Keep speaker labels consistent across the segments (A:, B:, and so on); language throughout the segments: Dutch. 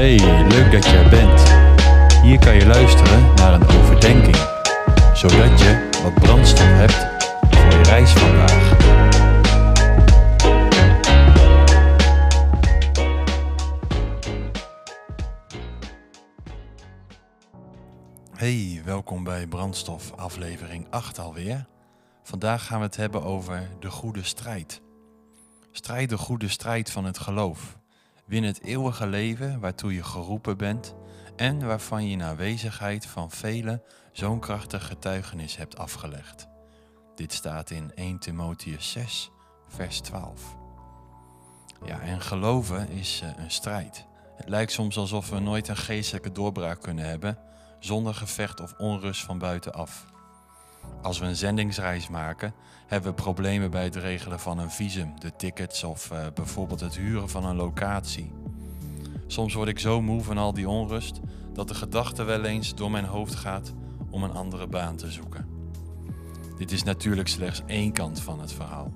A: Hey, leuk dat je er bent. Hier kan je luisteren naar een overdenking, zodat je wat brandstof hebt voor je reis vandaag. Hey, welkom bij Brandstof aflevering 8 alweer. Vandaag gaan we het hebben over de goede strijd. Strijd de goede strijd van het geloof. Win het eeuwige leven waartoe je geroepen bent en waarvan je in aanwezigheid van velen zo'n krachtig getuigenis hebt afgelegd. Dit staat in 1 Timotheus 6, vers 12. Ja, en geloven is eh, een strijd. Het lijkt soms alsof we nooit een geestelijke doorbraak kunnen hebben zonder gevecht of onrust van buitenaf. Als we een zendingsreis maken, hebben we problemen bij het regelen van een visum, de tickets of uh, bijvoorbeeld het huren van een locatie. Soms word ik zo moe van al die onrust dat de gedachte wel eens door mijn hoofd gaat om een andere baan te zoeken. Dit is natuurlijk slechts één kant van het verhaal.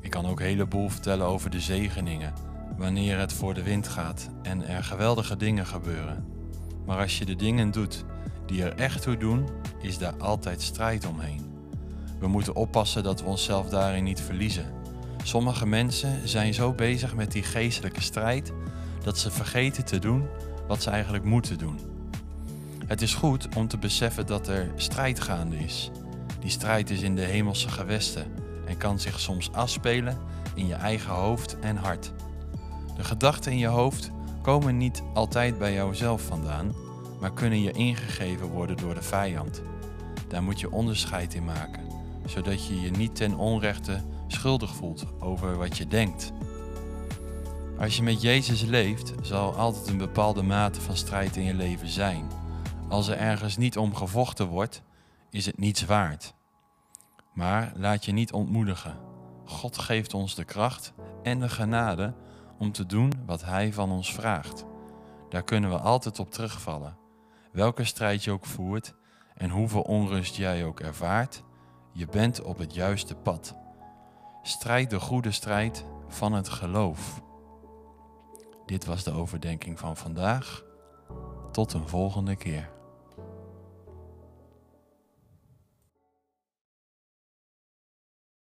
A: Ik kan ook een heleboel vertellen over de zegeningen, wanneer het voor de wind gaat en er geweldige dingen gebeuren. Maar als je de dingen doet die er echt toe doen, is daar altijd strijd omheen. We moeten oppassen dat we onszelf daarin niet verliezen. Sommige mensen zijn zo bezig met die geestelijke strijd dat ze vergeten te doen wat ze eigenlijk moeten doen. Het is goed om te beseffen dat er strijd gaande is. Die strijd is in de hemelse gewesten en kan zich soms afspelen in je eigen hoofd en hart. De gedachten in je hoofd komen niet altijd bij jouzelf vandaan, maar kunnen je ingegeven worden door de vijand. Daar moet je onderscheid in maken, zodat je je niet ten onrechte schuldig voelt over wat je denkt. Als je met Jezus leeft, zal altijd een bepaalde mate van strijd in je leven zijn. Als er ergens niet om gevochten wordt, is het niets waard. Maar laat je niet ontmoedigen. God geeft ons de kracht en de genade om te doen wat Hij van ons vraagt. Daar kunnen we altijd op terugvallen. Welke strijd je ook voert en hoeveel onrust jij ook ervaart, je bent op het juiste pad. Strijd de goede strijd van het geloof. Dit was de overdenking van vandaag. Tot een volgende keer.